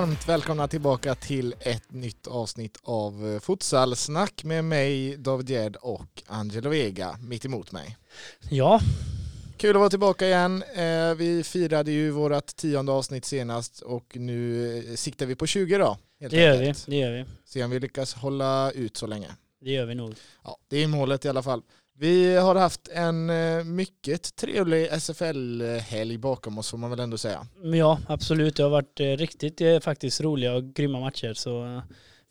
Varmt välkomna tillbaka till ett nytt avsnitt av eh, Futsalsnack med mig David Gerd och Angelo Vega mitt emot mig. Ja, Kul att vara tillbaka igen. Eh, Vi firade ju vårt tionde avsnitt senast och nu eh, siktar vi på 20 då. det gör vi. Det gör vi. Se om vi lyckas hålla ut så länge. Det gör vi nog. Ja, det är målet i alla fall. Vi har haft en eh, mycket trevlig SFL-helg bakom oss får man väl ändå säga. Men Ja, absolut. Det har varit eh, riktigt eh, faktiskt roliga och grymma matcher så eh,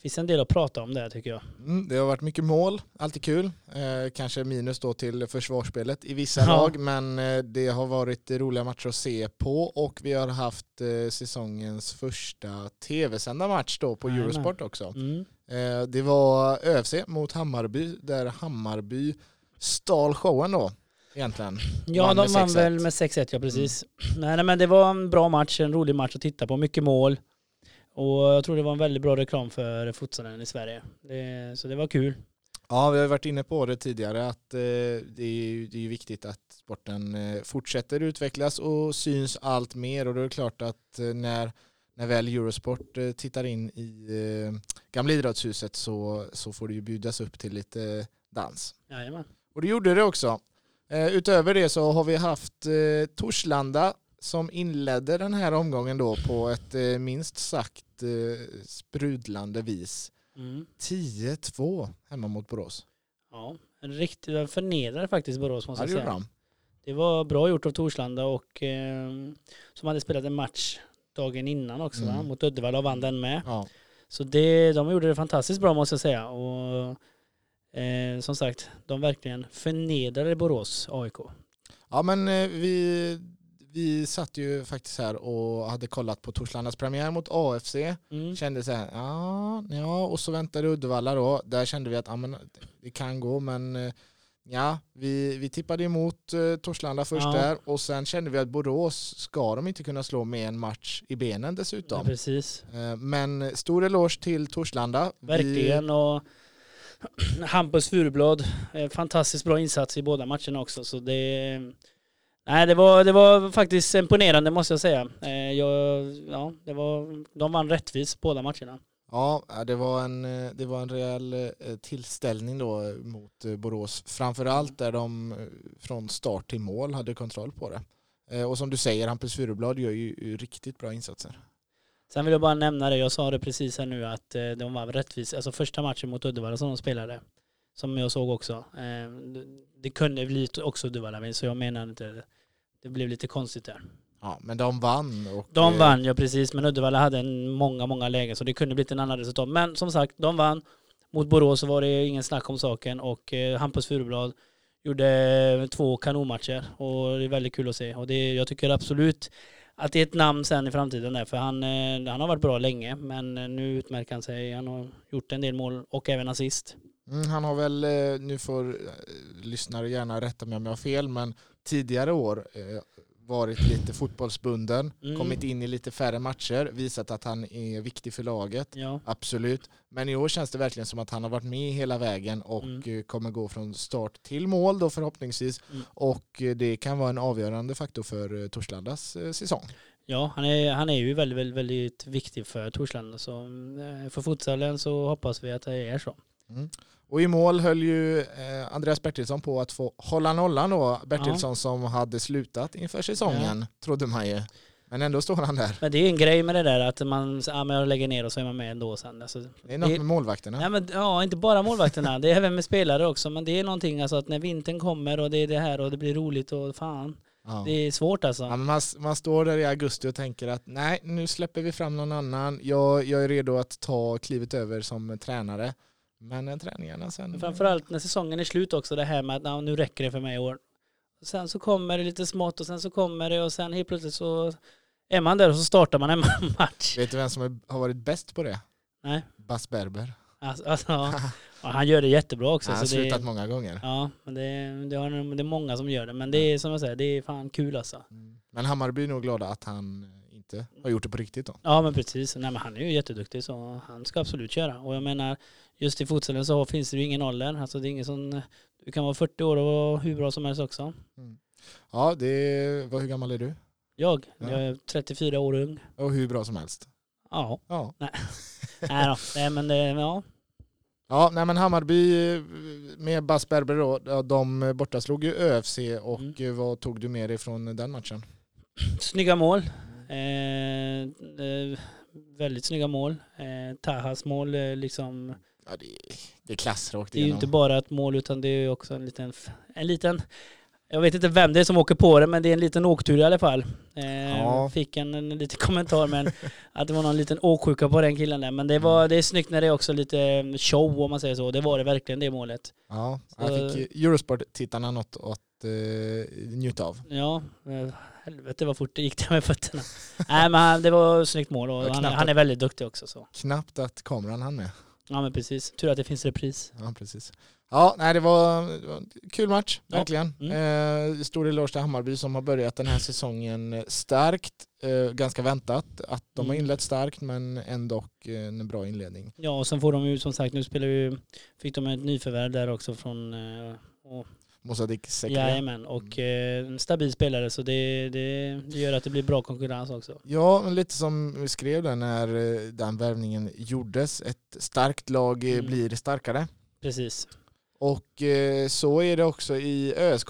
finns en del att prata om där tycker jag. Mm, det har varit mycket mål, alltid kul. Eh, kanske minus då till försvarsspelet i vissa Ja. lag, men det har varit roliga matcher att se på och vi har haft eh, säsongens första tv-sända match då på Jajamän. Eurosport också. Mm. Eh, det var ÖFC mot Hammarby, där Hammarby stal showen då egentligen. Ja, Vann de vann 6-1. väl med 6-1, ja precis. Nej, nej, men det var en bra match, en rolig match att titta på, mycket mål. Och jag tror det var en väldigt bra reklam för futsalen i Sverige. Det, så det var kul. Ja, vi har varit inne på det tidigare att eh, det, är, det är viktigt att sporten eh, fortsätter utvecklas och syns allt mer och då är det klart att eh, när, när väl Eurosport eh, tittar in i eh, Gamla idrottshuset så, så får det ju bjudas upp till lite dans. Jajamän. Och det gjorde det också. Eh, utöver det så har vi haft eh, Torslanda som inledde den här omgången då på ett eh, minst sagt sprudlande vis. Mm. 10-2 hemma mot Borås. Ja, en riktigt, den förnedrade faktiskt Borås måste Ja, jag säga. de. Det var bra gjort av Torslanda och eh, som hade spelat en match dagen innan också? Mm. mot Uddevalla och vann den med. Ja. Så det, de gjorde det fantastiskt bra måste jag säga. Och eh, som sagt, de verkligen förnedrade Borås AIK. Ja men eh, vi, vi satt ju faktiskt här och hade kollat på Torslandas premiär mot AFC. Mm. Kände så här, ja, ja, och så väntade Uddevalla då. Där kände vi att ja, men, det kan gå men eh, ja, vi, vi tippade emot eh, Torslanda först Ja. där och sen kände vi att Borås ska de inte kunna slå med en match i benen Ja, dessutom. precis, Eh, Men stor eloge till Torslanda. Vi- verkligen. Och Hampus Furublad, eh, fantastiskt bra insats i båda matcherna också. Så det, nej, det, var, det var faktiskt imponerande måste jag säga. Eh, jag, ja, det var, de vann rättvist båda matcherna. Ja, eh, det var en, det var en rejäl tillställning då mot Borås. Framförallt där de från start till mål hade kontroll på det. Och som du säger, Hampus Furublad gör ju riktigt bra insatser. Sen vill jag bara nämna det, jag sa det precis här nu att eh, de var rättvis, alltså första matchen mot Uddevalla som de spelade, som jag såg också, eh, det, kunde bli också Uddevalla så jag menar inte, det. blev lite konstigt där. Ja, men de vann. Och, De eh, vann ja precis, men Uddevalla hade en många, många lägen så det kunde blivit en annan resultat. Men som sagt, de vann. Mot Borås så var det ingen snack om saken och Hampus Furublad gjorde två kanonmatcher och det är väldigt kul att se. Och det, jag tycker absolut att det är ett namn sen i framtiden där, för han, eh, han har varit bra länge men eh, nu utmärker han sig. Han har gjort en del mål och även assist. Mm, han har väl, eh, nu får eh, lyssnare gärna rätta mig om jag har fel, men tidigare år eh, varit lite fotbollsbunden, Mm. kommit in i lite färre matcher, visat att han är viktig för laget. Ja, Absolut. Men i år känns det verkligen som att han har varit med hela vägen och Mm. eh, kommer gå från start till mål då förhoppningsvis. Mm. Och eh, det kan vara en avgörande faktor för eh, Torslandas säsong. ja han, är, han är ju väldigt, väldigt, väldigt viktig för Torslanda så för futsalen så hoppas vi att det är så. Och i mål höll ju eh, Andreas Bertilsson på att få hålla nollan då. Bertilsson som hade slutat inför säsongen, trodde man ju. Men ändå står han där. Men det är en grej med det där att man ja, men jag lägger ner och så är man med ändå sen. Alltså, Det är något Det- med målvakterna. ja, men, ja, inte bara målvakterna, det är även med spelare också. Men det är någonting alltså att när vintern kommer och det är det här och det blir roligt och fan. Ja. Det är svårt alltså. Ja, man, man står där i augusti och tänker att nej, nu släpper vi fram någon annan. Jag, jag är redo att ta klivet över som tränare. Men eh, träningarna sen... Framförallt när säsongen är slut också, det här med att nu räcker det för mig i år. Sen så kommer det lite smått och sen så kommer det och sen helt plötsligt så är man där och så startar man en match. Vet du vem som är, har varit bäst på det? Nej, Bas Berber. alltså, alltså, ja, han gör det jättebra också. Han har slutat många gånger. Ja, men det, det, har, det är många som gör det. Men det är som jag säger, det är fan kul alltså. Mm. Men Hammarby är nog glada att han eh, inte har gjort det på riktigt då. Ja men precis. Nej, men han är ju jätteduktig så han ska absolut köra. Och jag menar, just i futsalen så finns det ju ingen ålder. Alltså det är ingen sån, du kan vara 40 år och vara hur bra som helst också. Ja, det var, hur gammal är du? Jag, Ja. jag är 34 år ung. Och hur bra som helst. Ja, Ja. nej då. Nej, men det, ja. Ja, nej men Hammarby med Bas Berber då, de borta slog ju ÖFC och Mm. vad tog du med dig från den matchen? Snygga mål. Eh, eh, väldigt snygga mål. Eh, Tahas mål liksom. Ja, det, det är klass rakt Det är ju inte bara ett mål utan det är ju också en liten, en liten jag vet inte vem det är som åker på det men det är en liten åktur i alla fall. Eh, Ja. Fick en, en liten kommentar men att det var någon liten åksjuka på den killen där. Men det, var, det är snyggt när det är också lite show om man säger så. Det var det verkligen det målet. Ja, jag fick Eurosport-tittarna något att eh, njuta av. Ja, eh, helvete vad fort det gick där med fötterna. Nej men det var ett snyggt mål och han, han är väldigt duktig också så. Knappt att kameran hann med. Ja men precis. Tur att det finns repris. Ja, precis. Ja, nej, det var, det var en kul match, Ja. verkligen. Eh, stor eloge till Hammarby som har börjat den här säsongen starkt. Eh, ganska väntat att de har Mm. inlett starkt men ändå en bra inledning. Ja och sen får de ju som sagt, nu spelar vi, fick de ett nyförvärv där också från eh, Sekre. Jajamän, och eh, en stabil spelare så det, det, det gör att det blir bra konkurrens också. Ja, men lite som vi skrev där när eh, den värvningen gjordes. Ett starkt lag eh, Mm. blir starkare. Precis. Och eh, så är det också i ÖSK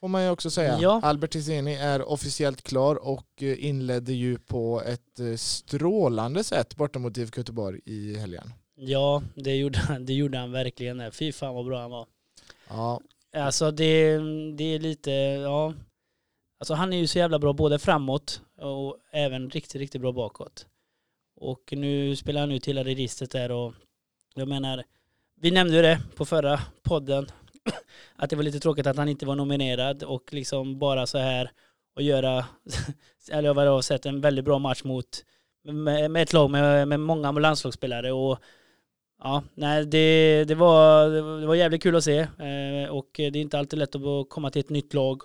får man ju också säga. Ja. Albert Tiseni är officiellt klar och inledde ju på ett strålande sätt borta mot IFK Göteborg i helgen. Ja, det gjorde, han- det gjorde han verkligen. Fy fan vad bra han var. Ja, Alltså det, det är lite, ja. Alltså han är ju så jävla bra både framåt och även riktigt, riktigt bra bakåt. Och nu spelar han ut hela registret där och jag menar, vi nämnde ju det på förra podden, att det var lite tråkigt att han inte var nominerad och liksom bara så här och göra, eller vad jag har sett, en väldigt bra match mot, med, med ett lag med, med många landslagsspelare och Ja, nej det, det, var, det var jävligt kul att se eh, och det är inte alltid lätt att komma till ett nytt lag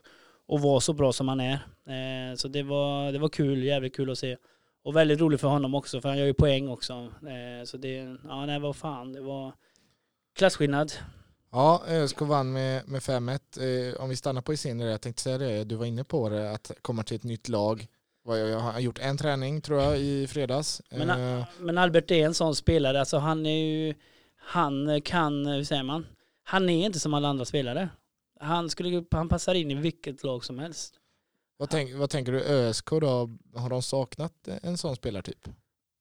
och vara så bra som han är. Eh, så det var, det var kul, jävligt kul att se. Och väldigt roligt för honom också för han gör ju poäng också. Eh, så det, ja nej vad fan, det var klasskillnad. ja ÖSK vann med, med 5-1. Eh, om vi stannar på Isini, jag tänkte säga det, du var inne på det, att komma till ett nytt lag. Jag har gjort en träning tror jag i fredags. Men, Eh, men Albert är en sån spelare, alltså han är ju, han kan, hur säger man, han är inte som alla andra spelare. Han, skulle, han passar in i vilket lag som helst. vad, tänk, vad tänker du ÖSK då? Har de saknat en sån spelartyp?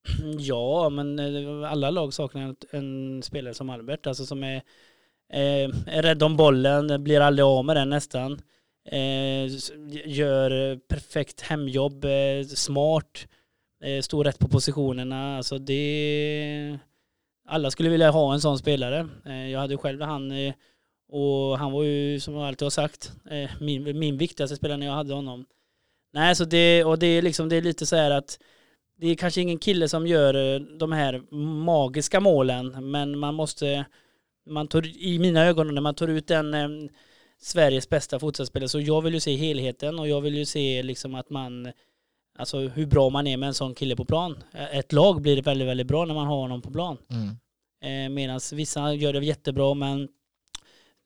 Ja, men eh, alla lag saknar en, spelare som Albert, alltså som är, eh, är rädd om bollen, blir aldrig av med den nästan. Eh, gör perfekt hemjobb, eh, smart, eh, står rätt på positionerna. Alltså det, alla skulle vilja ha en sån spelare. Eh, jag hade själv han eh, och han var ju som jag alltid har sagt eh, min, min viktigaste spelare när jag hade honom. Nej, så det, och det är liksom, det är lite så här att det är kanske ingen kille som gör eh, de här magiska målen, men man måste, man tar, i mina ögon, när man tar ut den eh, Sveriges bästa fotbollsspelare, så jag vill ju se helheten och jag vill ju se liksom att man, alltså hur bra man är med en sån kille på plan. Ett lag blir väldigt, väldigt bra när man har honom på plan. Mm. Eh, Medan vissa gör det jättebra, men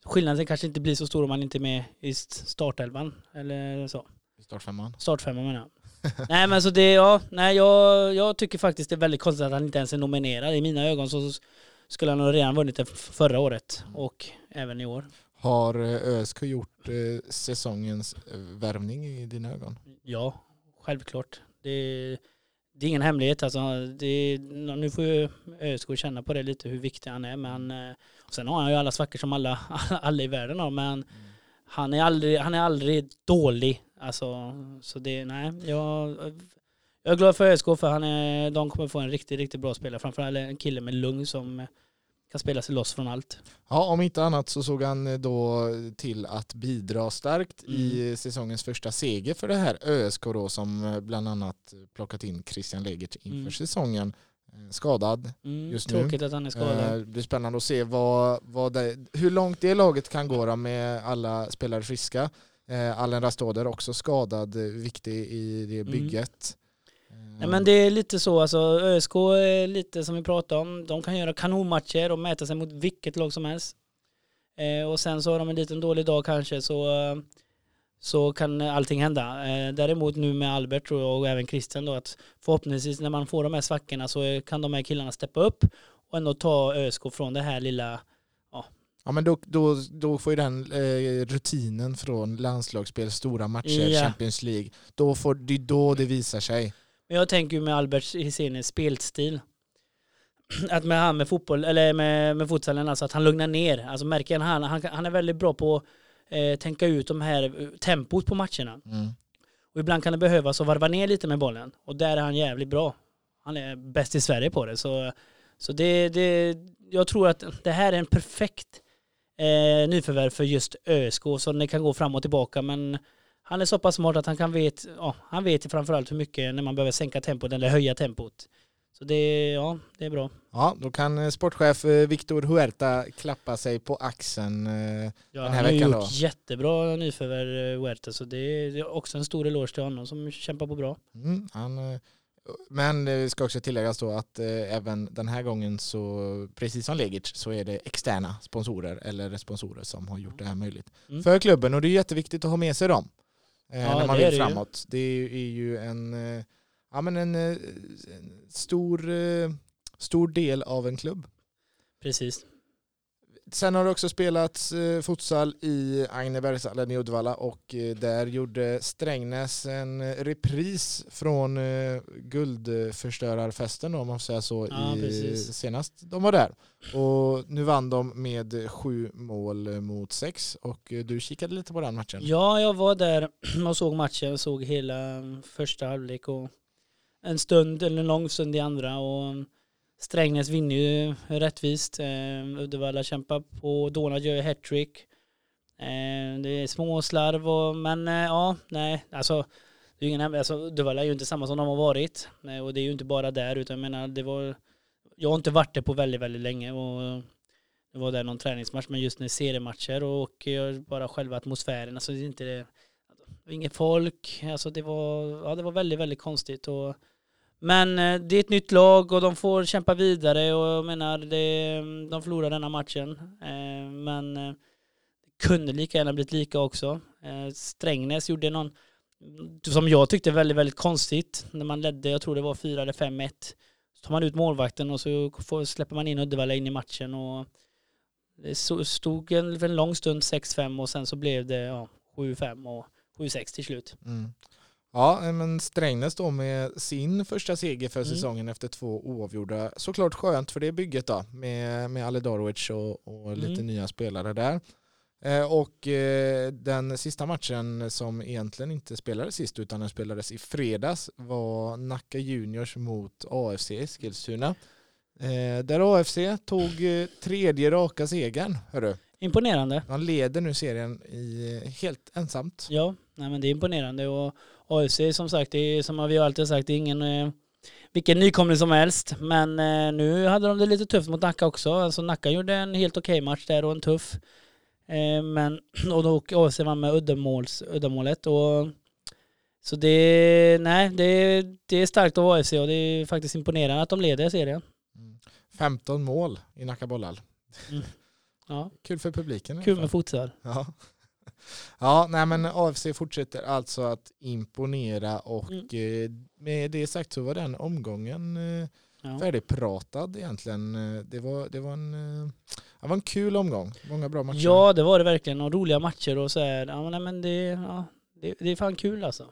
skillnaden kanske inte blir så stor om man inte är med i startelvan eller så. Startfemman. Startfemma menar jag. nej men så det, ja, nej jag, jag tycker faktiskt det är väldigt konstigt att han inte ens är nominerad. I mina ögon så skulle han nog redan vunnit det förra året och även i år. Har eh, ÖSK gjort eh, säsongens eh, värvning i dina ögon? Ja, självklart. Det, det är ingen hemlighet alltså. Det, nu får ÖSK känna på det lite hur viktig han är. Men och sen har han ju alla svackor som alla, alla i världen har. Men han är aldrig, han är aldrig dålig. Alltså, så det, nej, jag, jag är glad för ÖSK för han är, de kommer få en riktigt, riktigt bra spelare. Framförallt en kille med lugn som kan spela sig loss från allt. Ja, om inte annat så såg han eh, då till att bidra starkt Mm. i säsongens första seger för det här ÖSK då som eh, bland annat plockat in Christian Legert inför Mm. säsongen. Eh, Skadad. Mm, Just nu. tråkigt att han är skadad. Det blir spännande att se vad, vad det, hur långt det laget kan gå då med alla spelare friska. Allen Rastoder också skadad, viktig i det Mm. bygget. Ja, men det är lite så, alltså ÖSK är lite som vi pratade om, de kan göra kanonmatcher och mäta sig mot vilket lag som helst. Eh, och sen så har de en liten dålig dag kanske så, så kan allting hända. Eh, däremot nu med Albert tror jag och även Christian då att förhoppningsvis när man får de här svackorna så kan de här killarna steppa upp och ändå ta ÖSK från det här lilla Ja men då, då, då får ju den eh, rutinen från landslagsspel, stora matcher, Ja. Champions League, då får, det är då det visar sig. Men jag tänker ju med Albert Hisenis spelstil. Att med han med fotboll, eller med, med futsalen, alltså att han lugnar ner. Alltså märker han, han, han är väldigt bra på att eh, tänka ut de här eh, tempot på matcherna. Mm. Och ibland kan det behövas att varva ner lite med bollen. Och där är han jävligt bra. Han är bäst i Sverige på det. Så, så det, det, jag tror att det här är en perfekt eh, nyförvärv för just ÖSK. Så det kan gå fram och tillbaka. Men han är så pass smart att han kan vet, ja, han vet framförallt hur mycket när man behöver sänka tempot eller höja tempot. Så det, ja, det är bra. Ja, då kan eh, sportchef eh, Victor Huerta klappa sig på axeln. eh, Ja, Den här han har ju veckan gjort då? jättebra nyförvärv, Huerta. Så det är, också en stor eloge till honom som kämpar på bra. Mm, han, men det ska också tilläggas då att även den här gången så, precis som Legic, så är det externa sponsorer eller sponsorer som har gjort det här möjligt Mm. för klubben och det är jätteviktigt att ha med sig dem eh, Ja, när man vill framåt. Det är är ju en, eh, ja, men en, eh, stor, eh, stor del av en klubb. Precis. Sen har det också spelats eh, futsal i Agnebergshallen i Uddevalla och eh, där gjorde Strängnäs en eh, repris från eh, guldförstörarfesten om man får säga så, Ja, i, precis. senast de var där. Och nu vann de med sju mål mot sex och eh, du kikade lite på den matchen. Ja, jag var där och såg matchen, såg hela första halvlek och en stund, eller en lång stund i andra och Strängnäs vinner ju rättvist. Eh, Uddevalla kämpar på, Donald gör ju hattrick. Eh, det är små slarv och, men eh, ja, nej, alltså det är ju ingen, alltså, Uddevalla är ju inte samma som de har varit. Eh, och det är ju inte bara där, utan jag menar, det var, jag har inte varit där på väldigt, väldigt länge och det var där någon träningsmatch, men just när seriematcher och och bara själva atmosfären, alltså det är inte det, alltså, det var inget folk, alltså det var, ja det var väldigt, väldigt konstigt och men eh, det är ett nytt lag och de får kämpa vidare och jag menar, det, de förlorar denna matchen. Eh, men eh, det kunde lika gärna blivit lika också. Strängnäs gjorde någon, som jag tyckte väldigt, väldigt konstigt, när man ledde, jag tror det var 4 eller 5-1. Så tar man ut målvakten och så får, släpper man in Uddevalla in i matchen och det stod en, för en lång stund 6-5 och sen så blev det ja, 7-5 och 7-6 till slut. Mm. Ja, men Strängnäs då med sin första seger för Mm. säsongen efter två oavgjorda. Såklart skönt för det bygget då med, med Ale Darovic och, och lite Mm. nya spelare där. Eh, och eh, den sista matchen som egentligen inte spelades sist utan den spelades i fredags var Nacka Juniors mot AFC Eskilstuna. Eh, där AFC tog eh, tredje raka segern. Hörru. Imponerande. De leder nu serien i, helt ensamt. Ja, nej men det är imponerande och AFC som sagt, det är som vi har alltid sagt, det är ingen eh, vilken nykomling som helst. Men eh, nu hade de det lite tufft mot Nacka också. Alltså Nacka gjorde en helt okej match där och en tuff. Eh, men, och då AFC vann med uddamåls, uddamålet. Och, så det, nej, det, det är starkt av AFC och det är faktiskt imponerande att de leder serien. Mm. 15 mål i Nacka Bollhall. Ja, Kul för publiken. kul med futsal. Ja. Ja, nej men AFC fortsätter alltså att imponera och Mm. eh, med det sagt så var den omgången eh, Ja. färdigpratad egentligen. Eh, Det var, det, var en, det var en kul omgång. Många bra matcher. Ja, det var det verkligen. Och roliga matcher och så här. Ja, nej, men det, ja, det, det är fan kul alltså.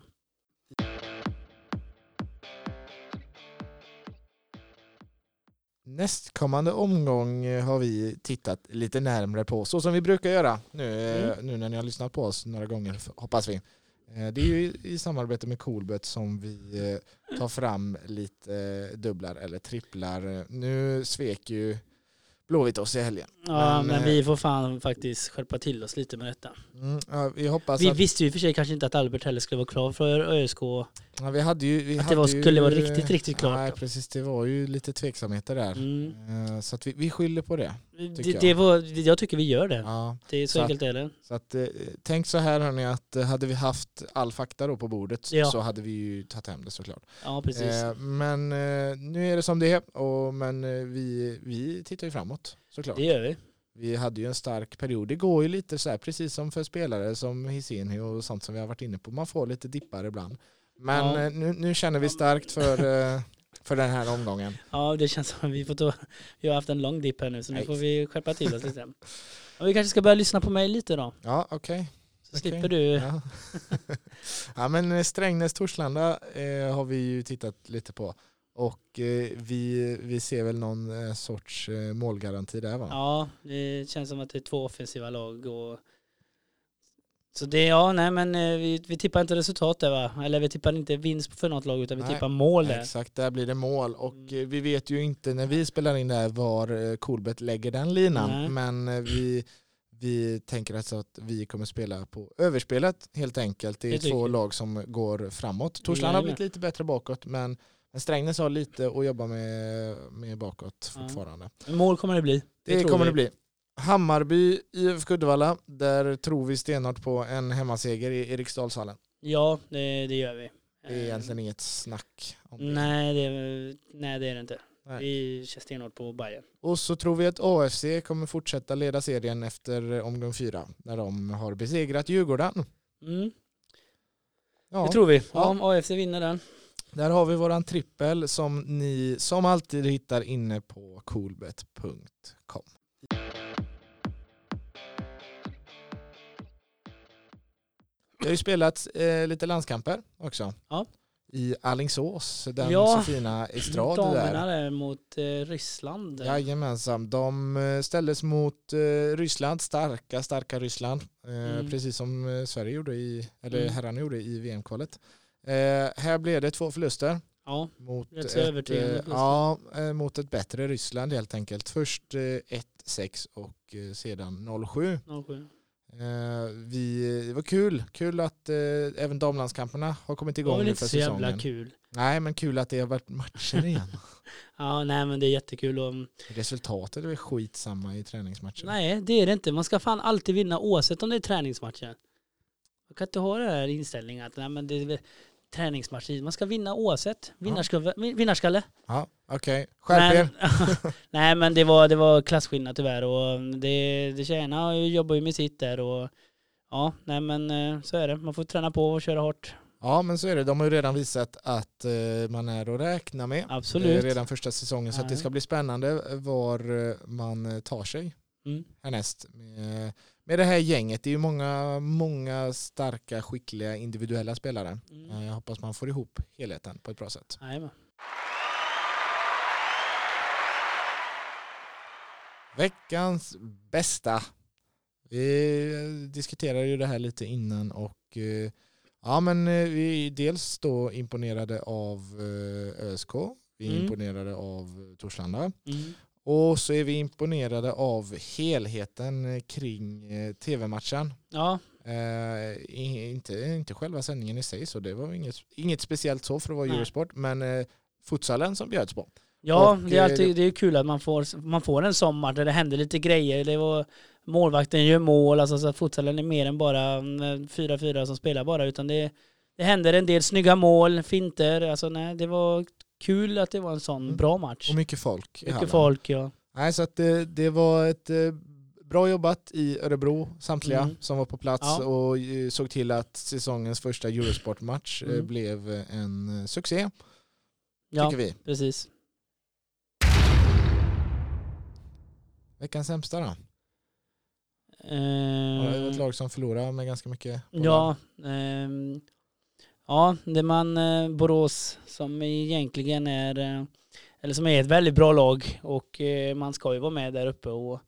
Nästkommande omgång eh, har vi tittat lite närmre på, så som vi brukar göra nu, eh, Mm. nu när ni har lyssnat på oss några gånger, hoppas vi. Eh, Det är ju i- samarbete med Coolbet som vi tar fram lite dubblar eller tripplar. Nu svek ju Blåvitt oss i helgen. Ja, Men, men, vi får fan faktiskt skärpa till oss lite med detta. Mm, ja, vi hoppas Vi att... visste ju i och för sig kanske inte att Albert heller skulle vara klar för ÖSK. Ja, vi hade ju, vi Att det var- ju, skulle vara riktigt, riktigt klart Nej, precis. Det var ju lite tveksamheter där. Mm. Eh, Så att vi, vi skyller på det. Det, jag. det var, jag tycker vi gör det. Ja. Det är så, Så att- enkelt är det. Så att, eh, tänk så här hörni att eh, hade vi haft all fakta då på bordet Ja. så hade vi ju tagit hem det såklart. Ja, precis. Men nu är det som det är och, men vi, vi tittar ju framåt såklart. det gör vi. vi hade ju en stark period. Det går ju lite så här, precis som för spelare som Hiseni och sånt som vi har varit inne på. Man får lite dippar ibland. Men Ja. eh, nu, nu känner vi starkt för, eh, för den här omgången. Ja, det känns som att vi, får ta, vi har haft en lång dipp här nu så nu Nej. får vi skärpa till oss lite. Och vi kanske ska börja lyssna på mig lite då. Ja, okej. Så Okej. slipper du. Ja. ja men eh, Strängnäs-Torslanda eh, har vi ju tittat lite på. Och eh, vi, vi ser väl någon eh, sorts målgaranti där va? Ja, det känns som att det är två offensiva lag. Och... Så det, ja, nej men eh, vi, vi tippar inte resultat där va? Eller vi tippar inte vinst för något lag utan vi Nej. tippar mål där. Exakt, där blir det mål. Och Mm. eh, vi vet ju inte när vi spelar in det här var eh, Coolbet lägger den linan. Nej. Men eh, vi, vi tänker alltså att vi kommer spela på överspelet helt enkelt. Det är Det två lag som går framåt. Torslanda har blivit lite bättre bakåt men Strängnäs har lite att jobba med, med bakåt Ja. fortfarande. Mål kommer det bli. Det, tror kommer vi. det bli. Hammarby, IFK Uddevalla, där tror vi stenhårt på en hemmaseger i Eriksdalshallen. Ja, det, det gör vi. Det är egentligen inget snack om det. Nej det, nej, det är det inte. Nej. Vi kör stenhårt på Bayern. Och så tror vi att AFC kommer fortsätta leda serien efter omgång fyra när de har besegrat Djurgården. Mm, Ja, Det tror vi. Ja. Om AFC vinner den. där har vi våran trippel som ni som alltid hittar inne på coolbet.com. Vi har ju spelat eh, lite landskamper också. Ja. I Alingsås, den Ja, så fina Estrad Damerna där. där mot eh, Ryssland. Jajamensan, de eh, ställdes mot eh, Ryssland, starka, starka Ryssland. Eh, Mm. Precis som eh, Sverige gjorde i, eller Mm. herrarna gjorde i VM-kvalet. Här blev det två förluster Ja, mot ett, ja, mot ett bättre Ryssland helt enkelt. Först eh, 1-6 och sedan 0-7. 07. Eh, vi, det var kul, kul att eh, även damlandskamperna har kommit Det var igång väl nu inte för så jävla säsongen. kul. Nej men kul att det har varit matcher igen. Ja, nej men det är jättekul. Och, Resultatet är väl skitsamma i träningsmatcher. nej, det är det inte. Man ska fan alltid vinna oavsett om det är träningsmatcher. Man kan inte ha den här inställningen att nej, men det träningsmatcher. Man ska vinna oavsett. Vinnarskalle. Vinnarskalle. Ja, okej. Skärp er. Nej men det var, det var klasskillnad tyvärr och det, det tjänar jobbar ju med sitt där och ja, nej men eh, så är det. Man får träna på och köra hårt. Ja men så är det. De har ju redan visat att eh, man är att räkna med. Absolut. Eh, redan första säsongen. Så att det ska bli spännande var man tar sig Mm. härnäst. Med, det här gänget. Det är ju många, många starka, skickliga individuella spelare. Mm. Eh, Jag hoppas man får ihop helheten på ett bra sätt. Jajamän. Veckans bästa. Vi diskuterade ju det här lite innan och eh, ja men eh, vi är dels då imponerade av ÖSK. Vi är Mm. imponerade av Torslanda. Mm. Och så är vi imponerade av helheten eh, kring eh, tv-matchen. Ja, Eh, inte, inte själva sändningen i sig så det var inget, inget speciellt så för att vara Nej. Eurosport men eh, futsalen som bjöds på. ja Och, det, är eh, alltid, det är kul att man får, man får en sommar där det händer lite grejer. Det var, målvakten gör mål, alltså så att futsalen är mer än bara mm, 4-4 som spelar bara utan det, det händer en del snygga mål, finter. Alltså nej, det var kul att det var en sån Mm. bra match. Och mycket folk Mycket folk ja. Nej, så att det, det var ett eh, bra jobbat i Örebro, samtliga Mm. som var på plats Ja. och eh, såg till att säsongens första Eurosport-match eh, Mm. blev en eh, succé, Ja, tycker vi. precis. Veckans sämsta då? Eh, det var ett lag som förlorade med ganska mycket. bollar. Ja, ehm, ja, det man eh, Borås som egentligen är, eh, eller som är ett väldigt bra lag och eh, man ska ju vara med där uppe och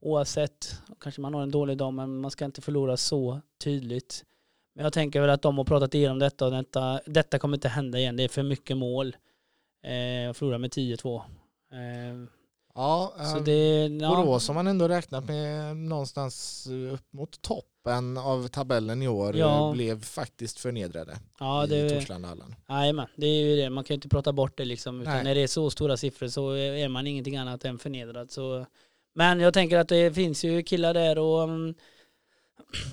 oavsett, kanske man har en dålig dag men man ska inte förlora så tydligt. Men jag tänker väl att de har pratat igenom detta och detta, detta kommer inte hända igen. Det är för mycket mål. Eh, och förlora med 10-2. Eh, Ja, så eh, det, ja, Borås har man ändå räknat med någonstans upp mot toppen av tabellen i år Ja. blev faktiskt förnedrade ja, i det, Torslandahallen. Jajamän, det är ju det. Man kan ju inte prata bort det liksom. Utan Nej. när det är så stora siffror så är man ingenting annat än förnedrad. Så. Men jag tänker att det finns ju killar där och mm,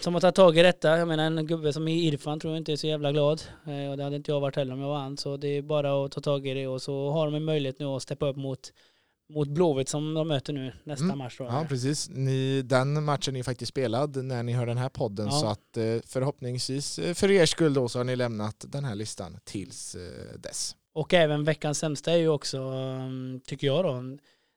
som har tagit tag i detta. Jag menar en gubbe som är Irfan tror jag inte är så jävla glad. Eh, Och det hade inte jag varit heller om jag var han. Så det är bara att ta tag i det och så har de en möjlighet nu att steppa upp mot mot Blåvitt som de möter nu nästa Mm. match. Då. Ja, precis. Ni, den matchen är faktiskt spelad när ni hör den här podden Ja. så att eh, förhoppningsvis eh, för er skull då så har ni lämnat den här listan tills eh, dess. Och även veckans sämsta är ju också, um, tycker jag då,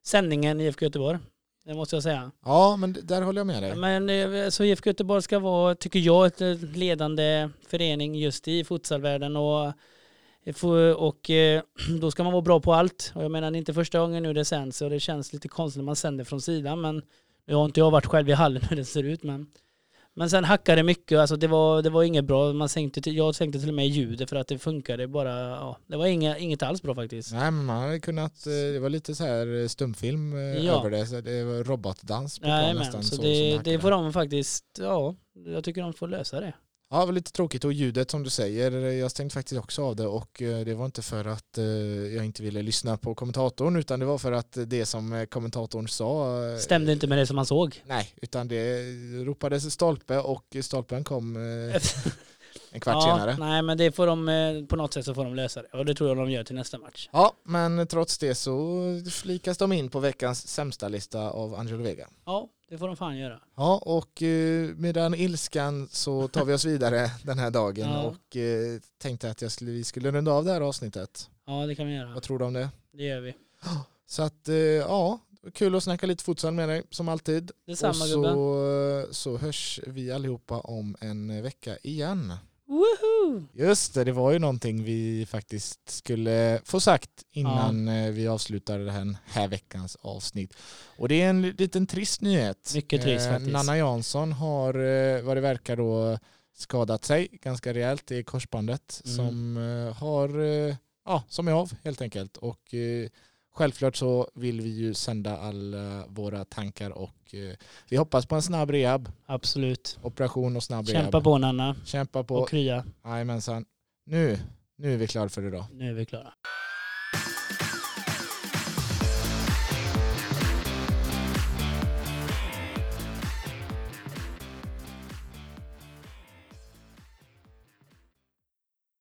sändningen IFK Göteborg. Det måste jag säga. Ja, men där håller jag med dig. Men så IFK Göteborg ska vara, tycker jag, ett ledande förening just i futsalvärlden och och eh, då ska man vara bra på allt. Och jag menar det är inte första gången nu det sänds och det känns lite konstigt när man sänder från sidan men jag har inte jag varit själv i hallen hur det ser ut men men sen hackade det mycket, alltså det var, det var inget bra. Man sänkte, till- jag sänkte till och med ljudet för att det funkade bara, ja, det var inga, inget alls bra faktiskt. Nej, men man hade kunnat, eh, det var lite så här eh, stumfilm eh, Ja. över det, så det var robotdans på plan Nej nästan. men så som det, det hackade. får de faktiskt, ja, jag tycker de får lösa det. Ja, det var lite tråkigt och ljudet som du säger, jag stängde faktiskt också av det och eh, det var inte för att eh, jag inte ville lyssna på kommentatorn utan det var för att det som eh, kommentatorn sa eh, Stämde inte med det som man såg. Nej, utan det ropades stolpe och stolpen kom eh, en kvart senare. Nej men det får de, eh, på något sätt så får de lösa det. Och det tror jag de gör till nästa match. Ja, men trots det så flikas de in på veckans sämsta lista av Angelo Vega. Ja, det får de fan göra. Ja, och eh, med den ilskan så tar vi oss vidare den här dagen Ja. och eh, tänkte att jag skulle, vi skulle runda av det här avsnittet. Ja det kan vi göra. Vad tror du om det? Det gör vi. Så att, eh, ja, kul att snacka lite futsal med dig som alltid. Detsamma och gubben. så, så hörs vi allihopa om en vecka igen. Woho! Just det, det var ju någonting vi faktiskt skulle få sagt innan eh, vi avslutar den här veckans avsnitt. Och det är en liten trist nyhet. Mycket trist faktiskt. Nanna Jansson har, eh, vad det verkar då, skadat sig ganska rejält i korsbandet Mm. som eh, har, eh, ja, som är av helt enkelt. Och eh, självklart så vill vi ju sända alla våra tankar och eh, vi hoppas på en snabb rehab, Absolut. operation och snabb rehab. Kämpa på Nanna Kämpa på. och krya. Jajamensan. Nu, nu är vi klara för idag. Nu är vi klara.